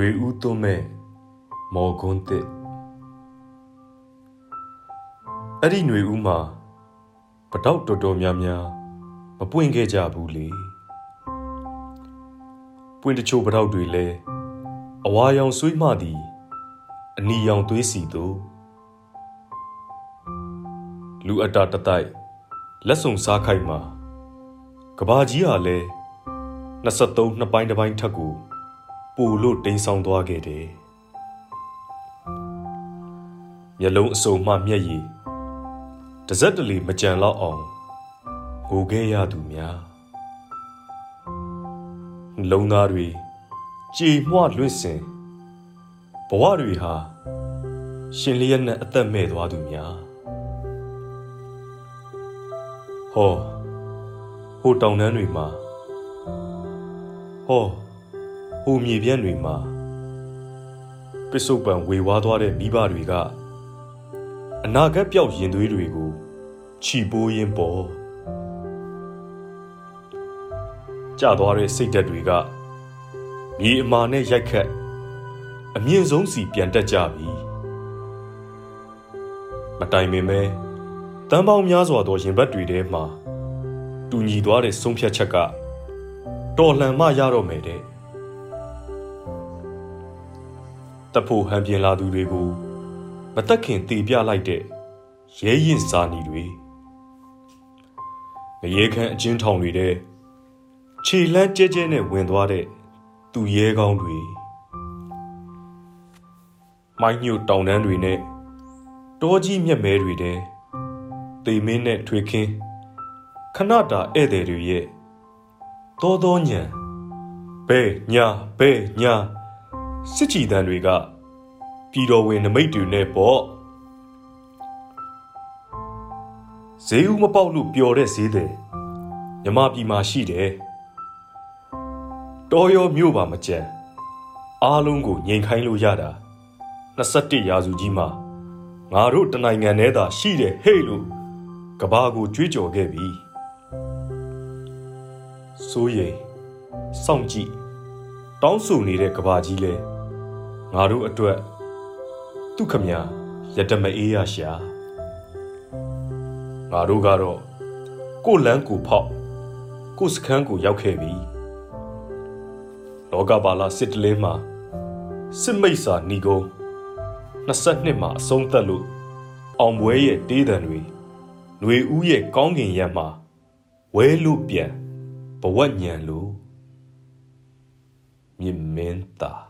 ရွေဦးသွမဲ့မော်ကွန်းတစ်အဲ့ဒီຫນွေဦးမှာပတောက်တော်တော်များများမပွင့်ခဲ့ကြဘူးလေပွင့်တချို့ပတောက်တွေလဲအဝါရောင်ဆွေးမှသည်အနီရောင်သွေးစီတို့လူအတာတတိုက် လက်စုံစားခိုက်မှာကဘာကြီးဟာလဲ23နှစ်ပိုင်းတစ်ပိုင်းထက်ကိုပူလို့တိမ်ဆောင်သွားခဲ့တယ်မျက်လုံးအစုံမှမျက်ရည်တစ်စက်တလီမကြံတော့အောင်ငိုခဲ့ရသူများလုံသားတွေကြည်မွလွင့်စင်ဘဝတွေဟာရှင်လျက်နဲ့အသက်မဲ့သွားသူများ ဟောဟိုတောင်တန်းတွေမှာဟောဟိုမြေပြန့်တွေမှာပစ္စုပန်ဝေဝါးသွားတဲ့မိဘတွေကအနာဂတ်ပြောက်ရင်သွေးတွေကိုခြိပိုးရင်းပေါ်ကြာသွားတဲ့စိတ်ဓာတ်တွေကမြေအမာနဲ့ရိုက်ခတ်အမြင့်ဆုံးစီပြန်တက်ကြပြီမတိုင်ပင်မဲ တန်ပေါင်းများစွာသောရင်ဘတ်တွေထဲမှာတူညီသွားတဲ့ဆုံးဖြတ်ချက်ကတော်လှန်မှရတော့မယ်တဲ့တဖို့ဟန်ပြင်လာသူတွေကိုမတက်ခင်တည်ပြလိုက်တဲ့ရဲရင်စာနီတွေငရေခမ်းအချင်းထောင်တွေတဲ့ခြေလန်းကျဲကျဲနဲ့ဝင်သွားတဲ့သူရဲကောင်းတွေမိုင်းညို့တောင်တန်းတွေနဲ့တောကြီးမြက်မဲတွေတဲ့ တေမင်းနဲ့ထွေခင်းခဏတာဧည့်သည်တွေရဲ့တောတောညံဘဲညာဘဲညာစစ်ကြည်တန်းတွေကပြည်တော်ဝင်နမိတ်တွေနဲ့ပေါ့ဈေးဦးမပေါက်လို့ပျော်တဲ့ဈေးတယ်မြမပြည်မှာရှိတယ်တော်ရောမြို့ပါမကြံအားလုံးကိုငြိမ်ခိုင်းလို့ရတာ21ရာစုကြီးမှာငါတို့တနိုင်ငံထဲသာရှိတယ်ဟဲ့လို့ ကဘာကိုကြွေးကြော်ခဲ့ပြီစိုးရိမ်စောင့်ကြည့်တောင်းဆိုနေတဲ့ကဘာကြီးလဲငါတို့အတွက်ဒုက္ခမြရတမအေးရရှာငါတို့ကတော့ကိုလန်းကိုဖောက်ကိုစခန်းကိုရောက်ခဲ့ပြီလောကပါလာစစ်တလင်းမှာစစ်မိတ်စာဏီကုန်း22မှာအဆုံးသက်လို့အောင်ပွဲရဲ့တေးတံတွေ ຫນွေဦးရဲ့ကောင်းကင်ရံမှာဝဲလို့ပြန်ဘဝညံလို့မြင်မင်းသား